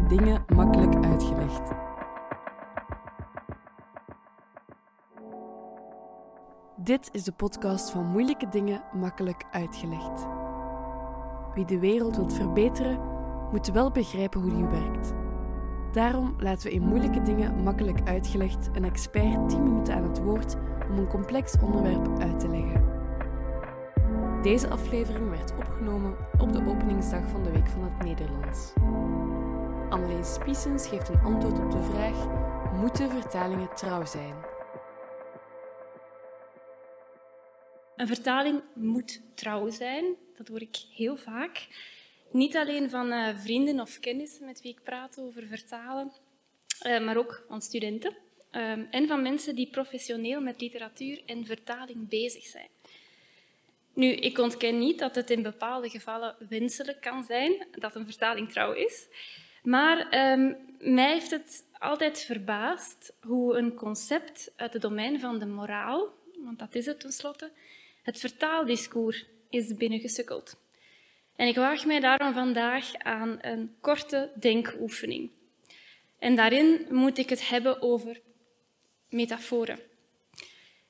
Dingen makkelijk uitgelegd. Dit is de podcast van Moeilijke dingen makkelijk uitgelegd. Wie de wereld wilt verbeteren, moet wel begrijpen hoe die werkt. Daarom laten we in Moeilijke dingen makkelijk uitgelegd een expert 10 minuten aan het woord om een complex onderwerp uit te leggen. Deze aflevering werd opgenomen op de openingsdag van de Week van het Nederlands. Annelies Spiesens geeft een antwoord op de vraag: moeten vertalingen trouw zijn? Een vertaling moet trouw zijn. Dat hoor ik heel vaak. Niet alleen van uh, vrienden of kennissen met wie ik praat over vertalen, uh, maar ook van studenten uh, en van mensen die professioneel met literatuur en vertaling bezig zijn. Nu, ik ontken niet dat het in bepaalde gevallen wenselijk kan zijn dat een vertaling trouw is. Maar ehm, mij heeft het altijd verbaasd hoe een concept uit het domein van de moraal, want dat is het tenslotte, het vertaaldiscours is binnengesukkeld. En ik waag mij daarom vandaag aan een korte denkoefening. En daarin moet ik het hebben over metaforen.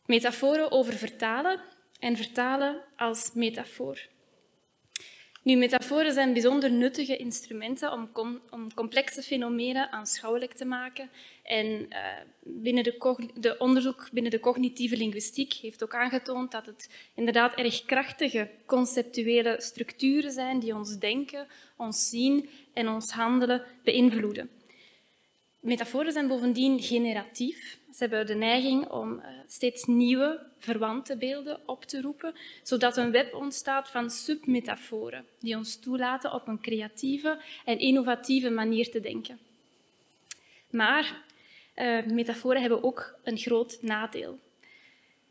Metaforen over vertalen en vertalen als metafoor. Nu, metaforen zijn bijzonder nuttige instrumenten om, om complexe fenomenen aanschouwelijk te maken. En uh, binnen de, de, onderzoek binnen de cognitieve linguïstiek heeft ook aangetoond dat het inderdaad erg krachtige conceptuele structuren zijn die ons denken, ons zien en ons handelen beïnvloeden. Metaforen zijn bovendien generatief. Ze hebben de neiging om uh, steeds nieuwe, verwante beelden op te roepen, zodat een web ontstaat van submetaforen die ons toelaten op een creatieve en innovatieve manier te denken. Maar uh, metaforen hebben ook een groot nadeel.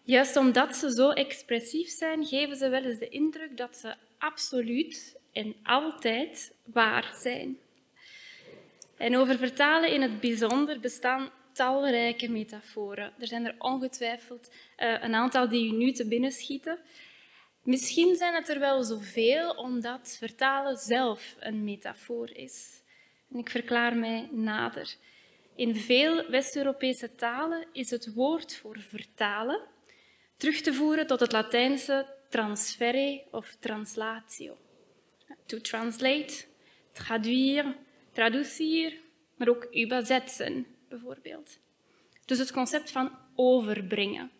Juist omdat ze zo expressief zijn, geven ze wel eens de indruk dat ze absoluut en altijd waar zijn. En over vertalen in het bijzonder bestaan talrijke metaforen. Er zijn er ongetwijfeld uh, een aantal die u nu te binnen schieten. Misschien zijn het er wel zoveel omdat vertalen zelf een metafoor is. En ik verklaar mij nader. In veel West-Europese talen is het woord voor vertalen terug te voeren tot het Latijnse transferre of translatio. To translate, traduire, traducir, maar ook übersetzen bijvoorbeeld. Dus het concept van overbrengen.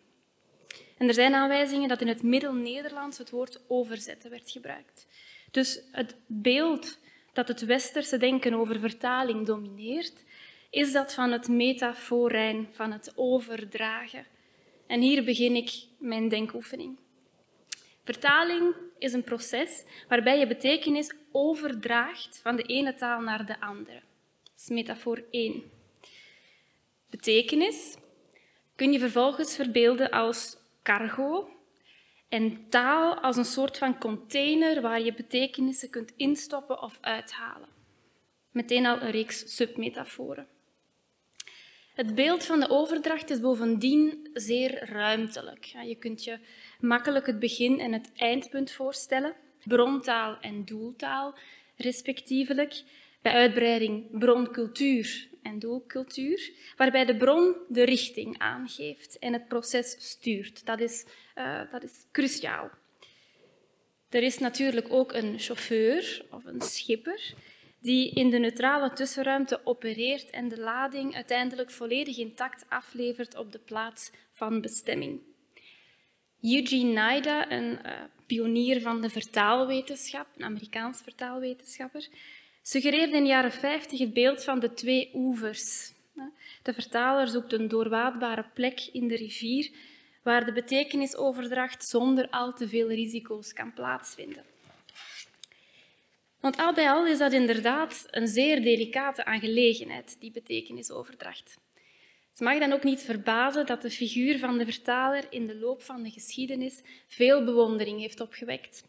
En er zijn aanwijzingen dat in het Middel-Nederlands het woord overzetten werd gebruikt. Dus het beeld dat het westerse denken over vertaling domineert, is dat van het metaforijn, van het overdragen. En hier begin ik mijn denkoefening. Vertaling is een proces waarbij je betekenis overdraagt van de ene taal naar de andere. Dat is metafoor 1. Betekenis kun je vervolgens verbeelden als cargo en taal als een soort van container waar je betekenissen kunt instoppen of uithalen. Meteen al een reeks submetaforen. Het beeld van de overdracht is bovendien zeer ruimtelijk. Je kunt je makkelijk het begin en het eindpunt voorstellen, brontaal en doeltaal respectievelijk, bij uitbreiding broncultuur en doelcultuur, waarbij de bron de richting aangeeft en het proces stuurt. Dat is, uh, dat is cruciaal. Er is natuurlijk ook een chauffeur of een schipper die in de neutrale tussenruimte opereert en de lading uiteindelijk volledig intact aflevert op de plaats van bestemming. Eugene Naida, een uh, pionier van de vertaalwetenschap, een Amerikaans vertaalwetenschapper, suggereerde in de jaren 50 het beeld van de twee oevers. De vertaler zoekt een doorwaadbare plek in de rivier waar de betekenisoverdracht zonder al te veel risico's kan plaatsvinden. Want al bij al is dat inderdaad een zeer delicate aangelegenheid, die betekenisoverdracht. Het mag dan ook niet verbazen dat de figuur van de vertaler in de loop van de geschiedenis veel bewondering heeft opgewekt.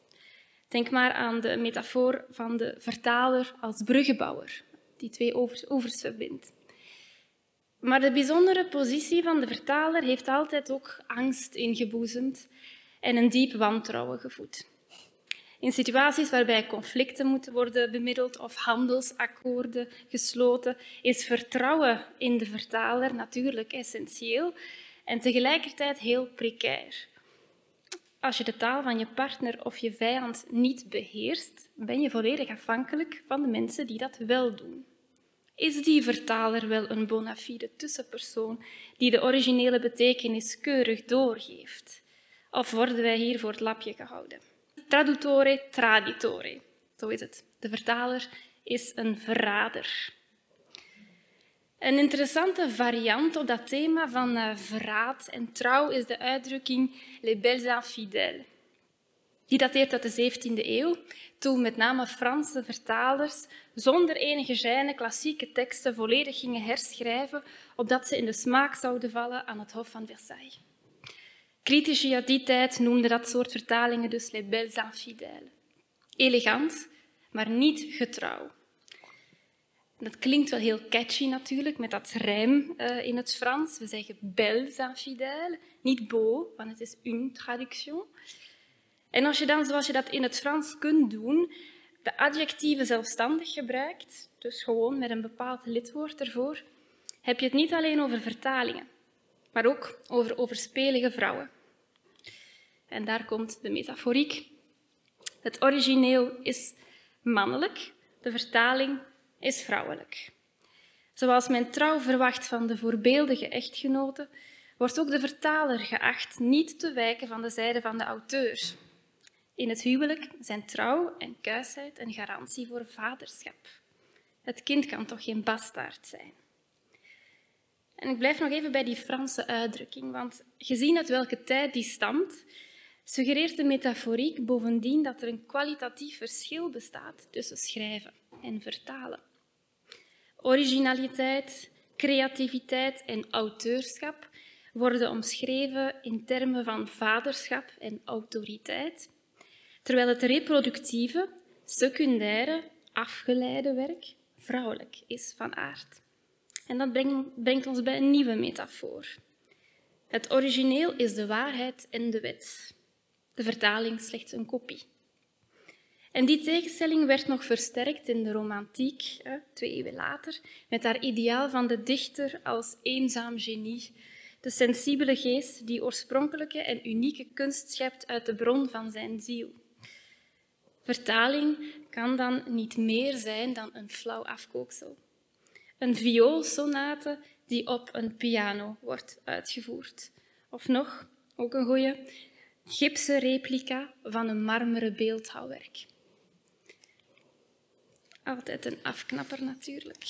Denk maar aan de metafoor van de vertaler als bruggenbouwer, die twee oevers verbindt. Maar de bijzondere positie van de vertaler heeft altijd ook angst ingeboezemd en een diep wantrouwen gevoed. In situaties waarbij conflicten moeten worden bemiddeld of handelsakkoorden gesloten, is vertrouwen in de vertaler natuurlijk essentieel en tegelijkertijd heel precair. Als je de taal van je partner of je vijand niet beheerst, ben je volledig afhankelijk van de mensen die dat wel doen. Is die vertaler wel een bona fide tussenpersoon die de originele betekenis keurig doorgeeft? Of worden wij hier voor het lapje gehouden? Traduttore, traditore. Zo is het. De vertaler is een verrader. Een interessante variant op dat thema van uh, verraad en trouw is de uitdrukking les belles infidèles. Die dateert uit de 17e eeuw, toen met name Franse vertalers zonder enige gêne klassieke teksten volledig gingen herschrijven, opdat ze in de smaak zouden vallen aan het Hof van Versailles. Critici uit die tijd noemden dat soort vertalingen dus les belles infidèles. Elegant, maar niet getrouw. Dat klinkt wel heel catchy natuurlijk, met dat rijm uh, in het Frans. We zeggen belles infidèles, niet beau, want het is une traduction. En als je dan, zoals je dat in het Frans kunt doen, de adjectieven zelfstandig gebruikt, dus gewoon met een bepaald lidwoord ervoor, heb je het niet alleen over vertalingen, maar ook over overspelige vrouwen. En daar komt de metaforiek. Het origineel is mannelijk, de vertaling is vrouwelijk. Zoals men trouw verwacht van de voorbeeldige echtgenote, wordt ook de vertaler geacht niet te wijken van de zijde van de auteur. In het huwelijk zijn trouw en kuisheid een garantie voor vaderschap. Het kind kan toch geen bastaard zijn. En ik blijf nog even bij die Franse uitdrukking, want gezien uit welke tijd die stamt, suggereert de metaforiek bovendien dat er een kwalitatief verschil bestaat tussen schrijven en vertalen. Originaliteit, creativiteit en auteurschap worden omschreven in termen van vaderschap en autoriteit, terwijl het reproductieve, secundaire, afgeleide werk vrouwelijk is van aard. En dat brengt ons bij een nieuwe metafoor. Het origineel is de waarheid en de wet, de vertaling slechts een kopie. En die tegenstelling werd nog versterkt in de romantiek, twee eeuwen later, met haar ideaal van de dichter als eenzaam genie, de sensibele geest die oorspronkelijke en unieke kunst schept uit de bron van zijn ziel. Vertaling kan dan niet meer zijn dan een flauw afkooksel. Een vioolsonate die op een piano wordt uitgevoerd. Of nog, ook een goeie, gipsen replica van een marmeren beeldhouwwerk. Altijd een afknapper natuurlijk.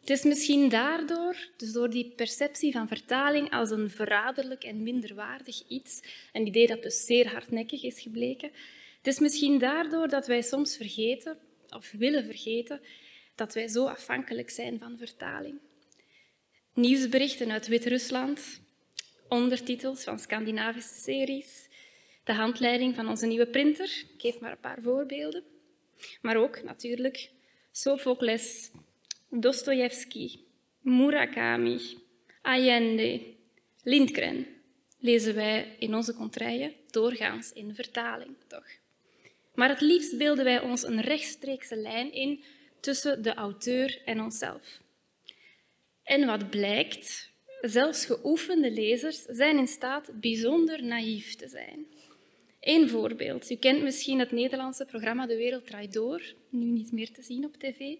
Het is misschien daardoor, dus door die perceptie van vertaling als een verraderlijk en minderwaardig iets, een idee dat dus zeer hardnekkig is gebleken, het is misschien daardoor dat wij soms vergeten, of willen vergeten, dat wij zo afhankelijk zijn van vertaling. Nieuwsberichten uit Wit-Rusland, ondertitels van Scandinavische series, de handleiding van onze nieuwe printer, ik geef maar een paar voorbeelden, maar ook natuurlijk Sophocles, Dostoevsky, Murakami, Allende, Lindgren lezen wij in onze contraien doorgaans in vertaling, toch? Maar het liefst beelden wij ons een rechtstreekse lijn in tussen de auteur en onszelf. En wat blijkt, zelfs geoefende lezers zijn in staat bijzonder naïef te zijn. Eén voorbeeld. U kent misschien het Nederlandse programma De Wereld Draait Door, nu niet meer te zien op tv.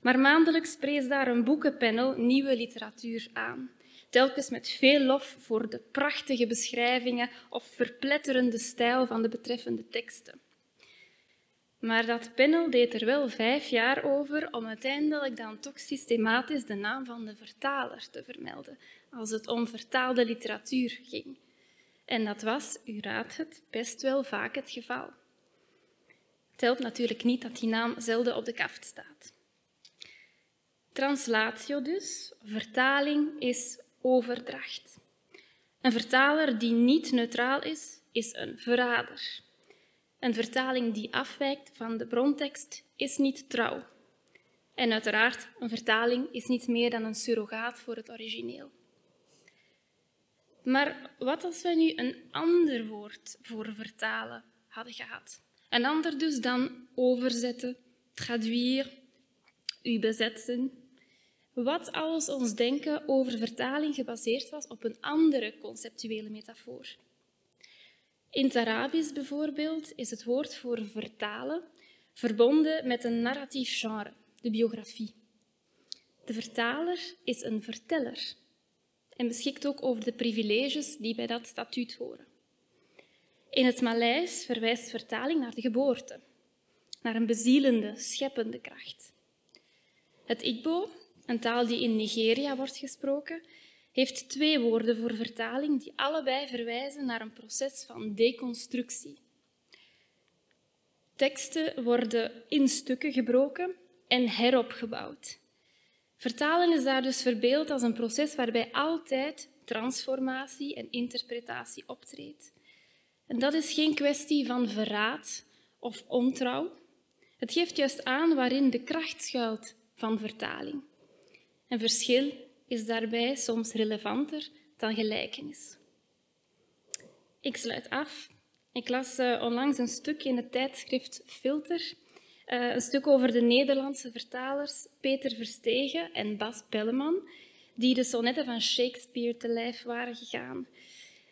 Maar maandelijks prees daar een boekenpanel nieuwe literatuur aan. Telkens met veel lof voor de prachtige beschrijvingen of verpletterende stijl van de betreffende teksten. Maar dat panel deed er wel vijf jaar over om uiteindelijk dan toch systematisch de naam van de vertaler te vermelden, als het om vertaalde literatuur ging. En dat was, u raadt het, best wel vaak het geval. Het helpt natuurlijk niet dat die naam zelden op de kaft staat. Translatio dus, vertaling, is overdracht. Een vertaler die niet neutraal is, is een verrader. Een vertaling die afwijkt van de brontekst is niet trouw. En uiteraard, een vertaling is niet meer dan een surrogaat voor het origineel. Maar wat als we nu een ander woord voor vertalen hadden gehad? Een ander dus dan overzetten, traduire, u bezetten. Wat als ons denken over vertaling gebaseerd was op een andere conceptuele metafoor? In het Arabisch bijvoorbeeld is het woord voor vertalen verbonden met een narratief genre, de biografie. De vertaler is een verteller en beschikt ook over de privileges die bij dat statuut horen. In het Maleis verwijst vertaling naar de geboorte, naar een bezielende, scheppende kracht. Het Igbo, een taal die in Nigeria wordt gesproken, heeft twee woorden voor vertaling die allebei verwijzen naar een proces van deconstructie. Teksten worden in stukken gebroken en heropgebouwd. Vertalen is daar dus verbeeld als een proces waarbij altijd transformatie en interpretatie optreedt. En dat is geen kwestie van verraad of ontrouw. Het geeft juist aan waarin de kracht schuilt van vertaling. En verschil is daarbij soms relevanter dan gelijkenis. Ik sluit af. Ik las uh, onlangs een stuk in het tijdschrift Filter, uh, een stuk over de Nederlandse vertalers Peter Verstegen en Bas Pelleman, die de sonnetten van Shakespeare te lijf waren gegaan.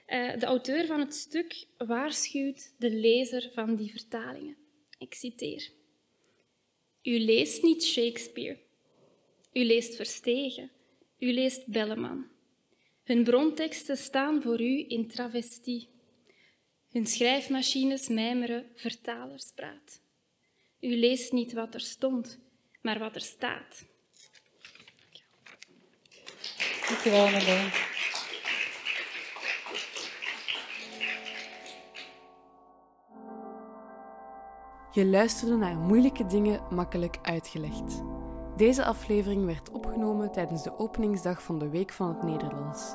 Uh, de auteur van het stuk waarschuwt de lezer van die vertalingen. Ik citeer. U leest niet Shakespeare. U leest Verstegen. U leest Belleman. Hun bronteksten staan voor u in travestie. Hun schrijfmachines mijmeren vertalerspraat. U leest niet wat er stond, maar wat er staat. Dankjewel, Marleen. Je luisterde naar moeilijke dingen makkelijk uitgelegd. Deze aflevering werd opgenomen tijdens de openingsdag van de Week van het Nederlands,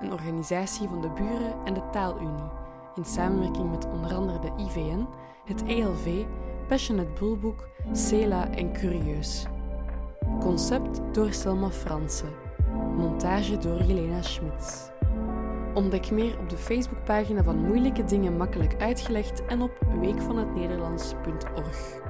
een organisatie van de Buren en de Taalunie, in samenwerking met onder andere de IVN, het ELV, Passionate Boelboek, CELA en Curieus. Concept door Selma Fransen. Montage door Jelena Schmitz. Ontdek meer op de Facebookpagina van Moeilijke Dingen Makkelijk Uitgelegd en op weekvanhetnederlands.org.